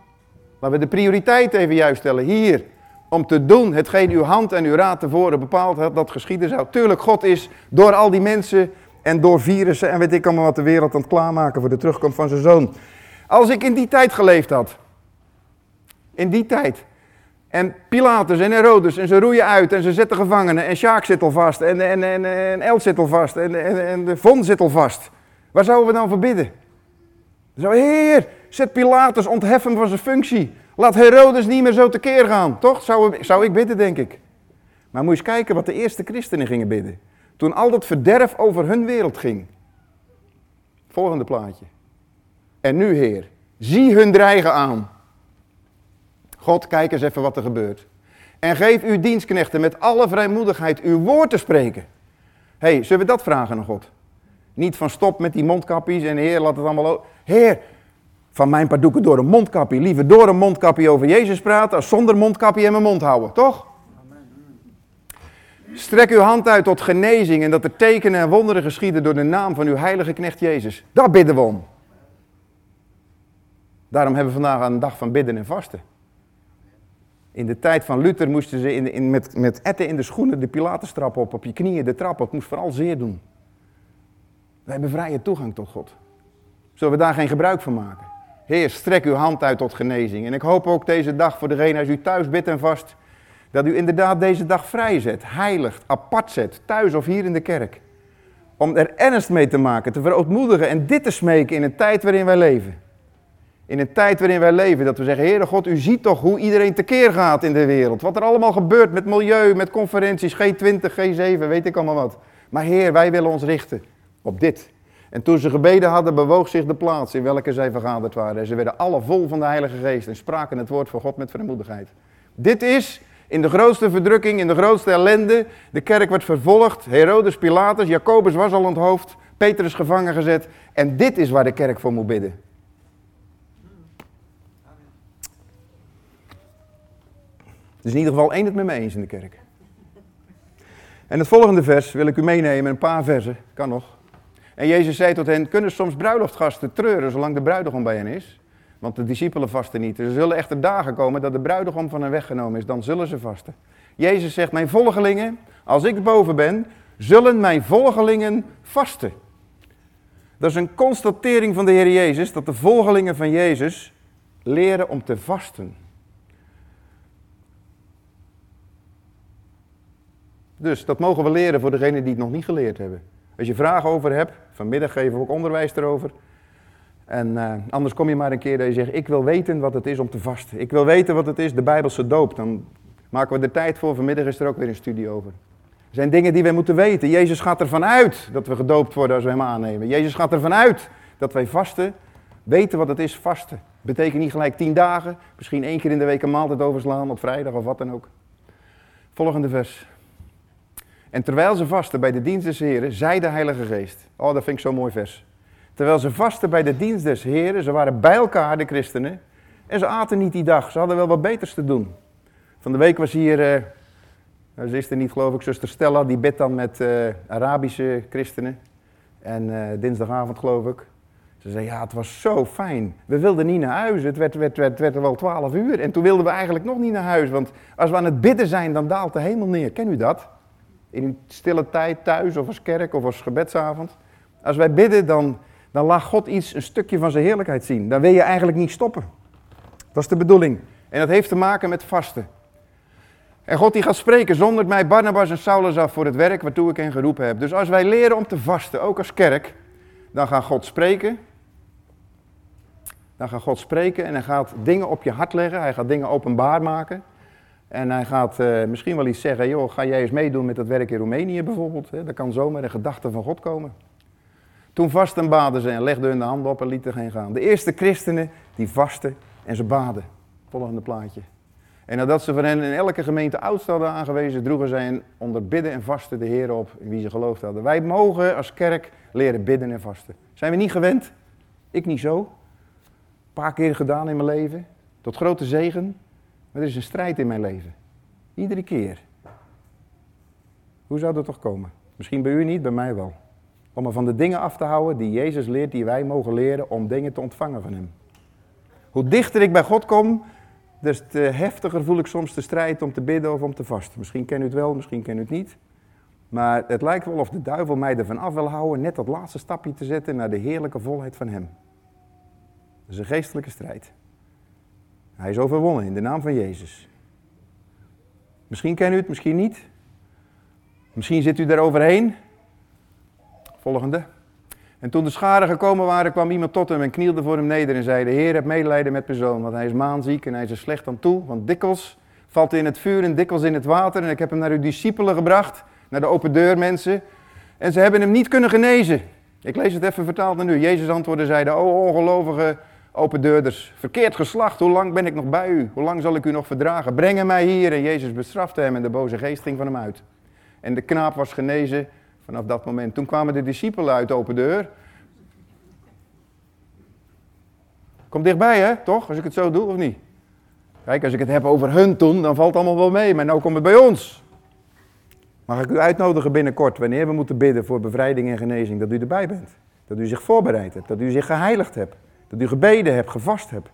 Laten we de prioriteit even juist stellen. Hier, om te doen hetgeen uw hand en uw raad tevoren bepaald had dat geschieden zou. Tuurlijk, God is door al die mensen en door virussen en weet ik allemaal wat de wereld aan het klaarmaken voor de terugkomst van zijn zoon. Als ik in die tijd geleefd had, in die tijd, en Pilatus en Herodes en ze roeien uit en ze zetten gevangenen en Sjaak zit al vast en, en, en, en El zit al vast en, en, en de Von zit al vast. Waar zouden we dan voor bidden? Heer, zet Pilatus, onthef hem van zijn functie. Laat Herodes niet meer zo tekeer gaan. Toch? Zou, zou ik bidden, denk ik. Maar moet eens kijken wat de eerste christenen gingen bidden. Toen al dat verderf over hun wereld ging. Volgende plaatje. En nu, Heer, zie hun dreigen aan. God, kijk eens even wat er gebeurt. En geef uw dienstknechten met alle vrijmoedigheid uw woord te spreken. Hé, zullen we dat vragen aan God? Niet van stop met die mondkapjes en Heer, laat het allemaal... Heer, van mijn padoeken door een mondkapje. Liever door een mondkapje over Jezus praten als zonder mondkapje in mijn mond houden, toch? Strek uw hand uit tot genezing en dat er tekenen en wonderen geschieden door de naam van uw heilige knecht Jezus. Daar bidden we om. Daarom hebben we vandaag een dag van bidden en vasten. In de tijd van Luther moesten ze in, in, met, met etten in de schoenen de Pilatestrap op, op je knieën de trap op. Het moest vooral zeer doen. We hebben vrije toegang tot God. Zullen we daar geen gebruik van maken? Heer, strek uw hand uit tot genezing. En ik hoop ook deze dag voor degene als u thuis bidt en vast, dat u inderdaad deze dag vrijzet, heiligt, apart zet, thuis of hier in de kerk. Om er ernst mee te maken, te verootmoedigen en dit te smeken in een tijd waarin wij leven. In een tijd waarin wij leven, dat we zeggen, Heere God, u ziet toch hoe iedereen tekeer gaat in de wereld. Wat er allemaal gebeurt met milieu, met conferenties, G20, G7, weet ik allemaal wat. Maar Heer, wij willen ons richten op dit. En toen ze gebeden hadden, bewoog zich de plaats in welke zij vergaderd waren. En ze werden alle vol van de Heilige Geest en spraken het woord van God met vrijmoedigheid. Dit is in de grootste verdrukking, in de grootste ellende. De kerk werd vervolgd. Herodes, Pilatus, Jacobus was al onthoofd. Petrus gevangen gezet. En dit is waar de kerk voor moet bidden. Is in ieder geval één het met me eens in de kerk. En het volgende vers wil ik u meenemen, een paar versen, kan nog. En Jezus zei tot hen, kunnen soms bruiloftgasten treuren zolang de bruidegom bij hen is? Want de discipelen vasten niet. Er zullen echter dagen komen dat de bruidegom van hen weggenomen is, dan zullen ze vasten. Jezus zegt, mijn volgelingen, als ik boven ben, zullen mijn volgelingen vasten. Dat is een constatering van de Heer Jezus, dat de volgelingen van Jezus leren om te vasten. Dus dat mogen we leren voor degenen die het nog niet geleerd hebben. Als je vragen over hebt, vanmiddag geven we ook onderwijs erover. En uh, anders kom je maar een keer dat je zegt, ik wil weten wat het is om te vasten. Ik wil weten wat het is, de Bijbelse doop. Dan maken we er tijd voor. Vanmiddag is er ook weer een studie over. Er zijn dingen die wij moeten weten. Jezus gaat ervan uit dat we gedoopt worden als we hem aannemen. Jezus gaat ervan uit dat wij vasten weten wat het is vasten. Betekent niet gelijk tien dagen, misschien één keer in de week een maaltijd overslaan op vrijdag of wat dan ook. Volgende vers. En terwijl ze vasten bij de dienst des Heren, zei de Heilige Geest. Oh, dat vind ik zo'n mooi vers. Terwijl ze vasten bij de dienst des Heren, ze waren bij elkaar, de christenen. En ze aten niet die dag, ze hadden wel wat beters te doen. Van de week was hier, uh, ze is er niet geloof ik, zuster Stella, die bidt dan met uh, Arabische christenen. En uh, dinsdagavond geloof ik. Ze zei, ja, het was zo fijn. We wilden niet naar huis. Het werd, werd, werd, werd wel twaalf uur. En toen wilden we eigenlijk nog niet naar huis. Want als we aan het bidden zijn, dan daalt de hemel neer. Ken u dat? In uw stille tijd thuis of als kerk of als gebedsavond. Als wij bidden, dan, dan laat God iets, een stukje van zijn heerlijkheid zien. Dan wil je eigenlijk niet stoppen. Dat is de bedoeling. En dat heeft te maken met vasten. En God die gaat spreken, zonder mij Barnabas en Saulus af voor het werk waartoe ik hen geroepen heb. Dus als wij leren om te vasten, ook als kerk, dan gaat God spreken. Dan gaat God spreken en hij gaat dingen op je hart leggen. Hij gaat dingen openbaar maken. En hij gaat uh, misschien wel iets zeggen, joh, ga jij eens meedoen met dat werk in Roemenië bijvoorbeeld. Hè? Daar kan zomaar een gedachte van God komen. Toen vasten baden ze en legden hun de handen op en lieten geen gaan. De eerste christenen die vasten en ze baden. Volgende plaatje. En nadat ze van hen in elke gemeente oudste hadden aangewezen, droegen zij onder bidden en vasten de Heer op in wie ze geloofd hadden. Wij mogen als kerk leren bidden en vasten. Zijn we niet gewend? Ik niet zo. Een paar keer gedaan in mijn leven. Tot grote zegen. Er is een strijd in mijn leven. Iedere keer. Hoe zou dat toch komen? Misschien bij u niet, bij mij wel. Om me van de dingen af te houden die Jezus leert, die wij mogen leren om dingen te ontvangen van Hem. Hoe dichter ik bij God kom, des te heftiger voel ik soms de strijd om te bidden of om te vasten. Misschien ken u het wel, misschien ken u het niet. Maar het lijkt wel of de duivel mij ervan af wil houden net dat laatste stapje te zetten naar de heerlijke volheid van Hem. Dat is een geestelijke strijd. Hij is overwonnen in de naam van Jezus. Misschien ken u het, misschien niet. Misschien zit u daar overheen. Volgende. En toen de scharen gekomen waren, kwam iemand tot hem en knielde voor hem neder en zei: De Heer, heb medelijden met mijn zoon, want hij is maanziek en hij is er slecht aan toe. Want dikwijls valt hij in het vuur en dikwijls in het water. En ik heb hem naar uw discipelen gebracht, naar de open deur mensen. En ze hebben hem niet kunnen genezen. Ik lees het even vertaald naar nu. Jezus antwoordde zeide: O ongelovige open deurders, verkeerd geslacht, hoe lang ben ik nog bij u? Hoe lang zal ik u nog verdragen? Breng mij hier. En Jezus bestrafte hem en de boze geest ging van hem uit. En de knaap was genezen vanaf dat moment. Toen kwamen de discipelen uit open deur. Komt dichtbij, hè? Toch? Als ik het zo doe, of niet? Kijk, als ik het heb over hun toen, dan valt het allemaal wel mee. Maar nu komt het bij ons. Mag ik u uitnodigen binnenkort, wanneer we moeten bidden voor bevrijding en genezing, dat u erbij bent. Dat u zich voorbereid hebt, dat u zich geheiligd hebt. Dat u gebeden hebt, gevast hebt.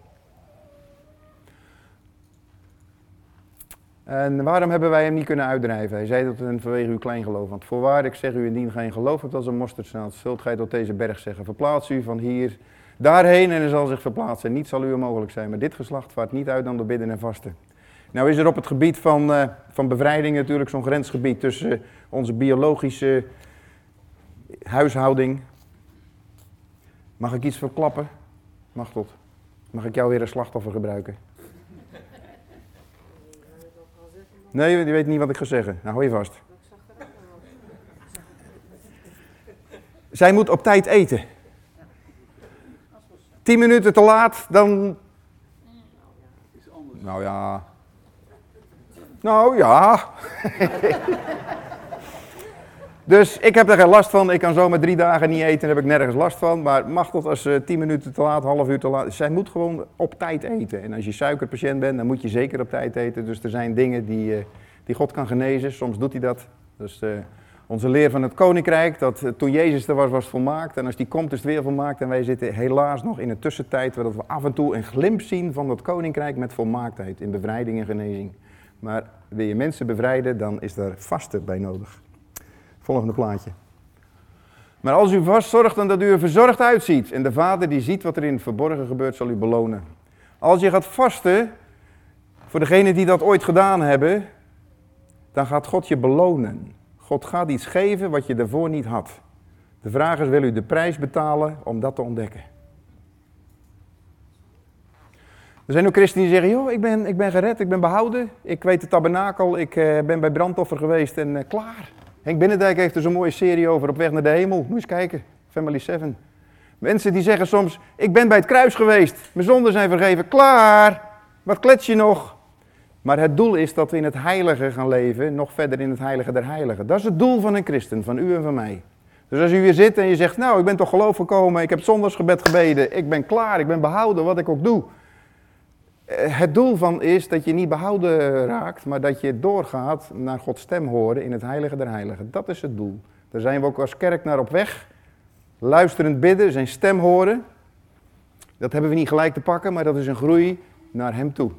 En waarom hebben wij hem niet kunnen uitdrijven? Hij zei dat het vanwege uw kleingeloof. Want voorwaar, ik zeg u, indien geen geloof hebt als een mosterdzaad, zult gij tot deze berg zeggen, verplaats u van hier daarheen en hij zal zich verplaatsen. Niets zal u onmogelijk zijn. Maar dit geslacht vaart niet uit dan door bidden en vasten. Nou is er op het gebied van, uh, van bevrijding natuurlijk zo'n grensgebied tussen onze biologische huishouding. Mag ik iets verklappen? Mag tot. Mag ik jou weer een slachtoffer gebruiken? Nee, je weet niet wat ik ga zeggen. Nou, hou je vast. Zij moet op tijd eten. Tien minuten te laat, dan. Nou ja. Nou ja. (laughs) Dus ik heb er geen last van. Ik kan zomaar drie dagen niet eten, daar heb ik nergens last van. Maar mag dat als uh, tien minuten te laat, half uur te laat. Zij moet gewoon op tijd eten. En als je suikerpatiënt bent, dan moet je zeker op tijd eten. Dus er zijn dingen die, uh, die God kan genezen. Soms doet hij dat. Dus uh, onze leer van het koninkrijk, dat toen Jezus er was, was volmaakt. En als die komt, is het weer volmaakt. En wij zitten helaas nog in een tussentijd, waar we af en toe een glimp zien van dat koninkrijk met volmaaktheid. In bevrijding en genezing. Maar wil je mensen bevrijden, dan is daar vasten bij nodig. Volgende plaatje. Maar als u vast zorgt dan dat u er verzorgd uitziet. En de vader die ziet wat er in het verborgen gebeurt, zal u belonen. Als je gaat vasten, voor degenen die dat ooit gedaan hebben, dan gaat God je belonen. God gaat iets geven wat je daarvoor niet had. De vraag is, wil u de prijs betalen om dat te ontdekken? Er zijn ook christenen die zeggen, joh, ik ben, ik ben gered, ik ben behouden. Ik weet de tabernakel, ik uh, ben bij brandoffer geweest en uh, klaar. Henk Binnendijk heeft er zo'n mooie serie over, Op weg naar de hemel. Moet eens kijken, Family 7. Mensen die zeggen soms, ik ben bij het kruis geweest, mijn zonden zijn vergeven, klaar, wat klets je nog? Maar het doel is dat we in het heilige gaan leven, nog verder in het heilige der heiligen. Dat is het doel van een christen, van u en van mij. Dus als u hier zit en je zegt, nou, ik ben toch geloof gekomen, ik heb zondagsgebed gebeden, ik ben klaar, ik ben behouden, wat ik ook doe. Eh, Het doel van is dat je niet behouden raakt, maar dat je doorgaat naar Gods stem horen in het heilige der heiligen. Dat is het doel. Daar zijn we ook als kerk naar op weg. Luisterend bidden, zijn stem horen. Dat hebben we niet gelijk te pakken, maar dat is een groei naar hem toe.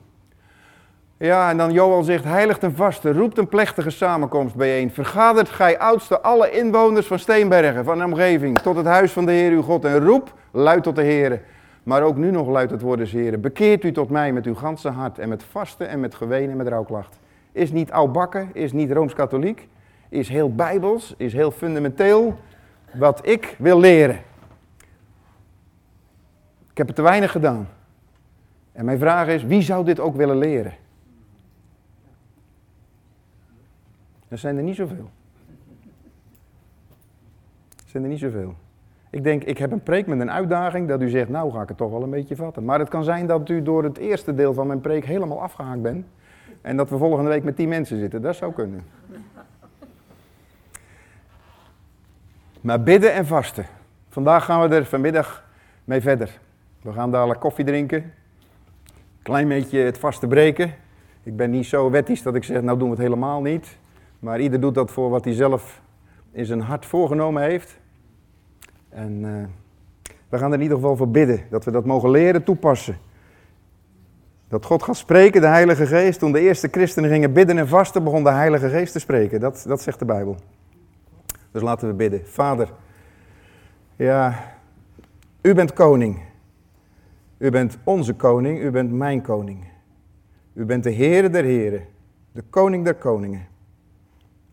Ja, en dan Joel zegt, heiligt en vaste, roept een plechtige samenkomst bijeen. Vergadert gij oudste alle inwoners van Steenbergen, van de omgeving, tot het huis van de Heer uw God. En roep luid tot de Heer. Maar ook nu nog luidt het woord des Heren. Bekeert u tot mij met uw ganse hart en met vasten en met geween en met rouwklacht. Is niet oudbakken, is niet Rooms-Katholiek, is heel bijbels, is heel fundamenteel wat ik wil leren. Ik heb het te weinig gedaan. En mijn vraag is, wie zou dit ook willen leren? Er zijn er niet zoveel. Er zijn er niet zoveel. Ik denk, ik heb een preek met een uitdaging dat u zegt, nou ga ik het toch wel een beetje vatten. Maar het kan zijn dat u door het eerste deel van mijn preek helemaal afgehaakt bent. En dat we volgende week met tien mensen zitten. Dat zou kunnen. Maar bidden en vasten. Vandaag gaan we er vanmiddag mee verder. We gaan dadelijk koffie drinken. Klein beetje het vasten breken. Ik ben niet zo wettisch dat ik zeg, nou doen we het helemaal niet. Maar ieder doet dat voor wat hij zelf in zijn hart voorgenomen heeft. En uh, we gaan er in ieder geval voor bidden, dat we dat mogen leren toepassen. Dat God gaat spreken, de Heilige Geest. Toen de eerste christenen gingen bidden en vasten, begon de Heilige Geest te spreken. Dat, dat zegt de Bijbel. Dus laten we bidden. Vader, ja, u bent koning. U bent onze koning, u bent mijn koning. U bent de Heere der Heren, de koning der koningen.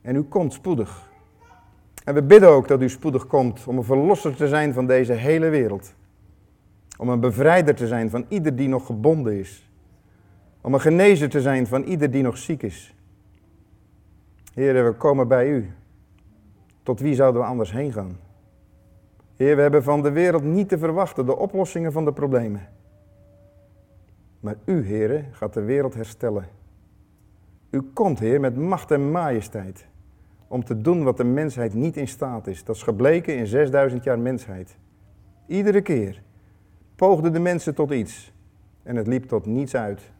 En u komt spoedig. En we bidden ook dat u spoedig komt om een verlosser te zijn van deze hele wereld. Om een bevrijder te zijn van ieder die nog gebonden is. Om een genezer te zijn van ieder die nog ziek is. Heer, we komen bij u. Tot wie zouden we anders heen gaan? Heer, we hebben van de wereld niet te verwachten de oplossingen van de problemen. Maar u, Heer, gaat de wereld herstellen. U komt, Heer, met macht en majesteit om te doen wat de mensheid niet in staat is. Dat is gebleken in 6000 jaar mensheid. Iedere keer poogden de mensen tot iets en het liep tot niets uit.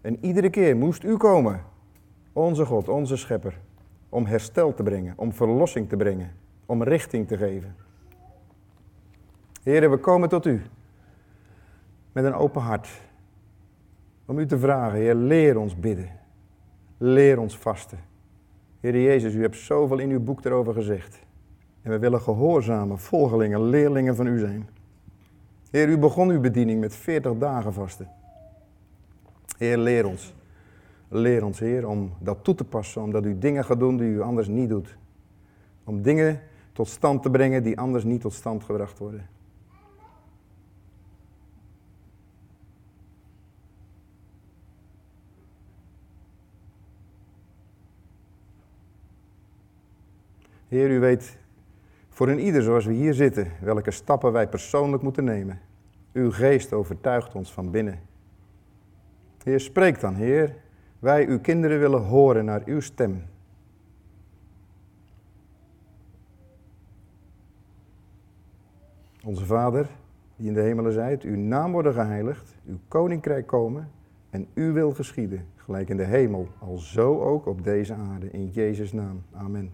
En iedere keer moest u komen, onze God, onze schepper, om herstel te brengen, om verlossing te brengen, om richting te geven. Heren, we komen tot u met een open hart. Om u te vragen, Heer, leer ons bidden. Leer ons vasten. Heer Jezus, u hebt zoveel in uw boek erover gezegd. En we willen gehoorzame volgelingen, leerlingen van u zijn. Heer, u begon uw bediening met 40 dagen vasten. Heer, leer ons. Leer ons, Heer, om dat toe te passen, omdat u dingen gaat doen die u anders niet doet. Om dingen tot stand te brengen die anders niet tot stand gebracht worden. Heer, u weet voor een ieder zoals we hier zitten welke stappen wij persoonlijk moeten nemen. Uw geest overtuigt ons van binnen. Heer, spreek dan, Heer. Wij, uw kinderen, willen horen naar uw stem. Onze Vader, die in de hemelen zijt, uw naam worden geheiligd, uw koninkrijk komen en uw wil geschieden, gelijk in de hemel, al zo ook op deze aarde, in Jezus' naam. Amen.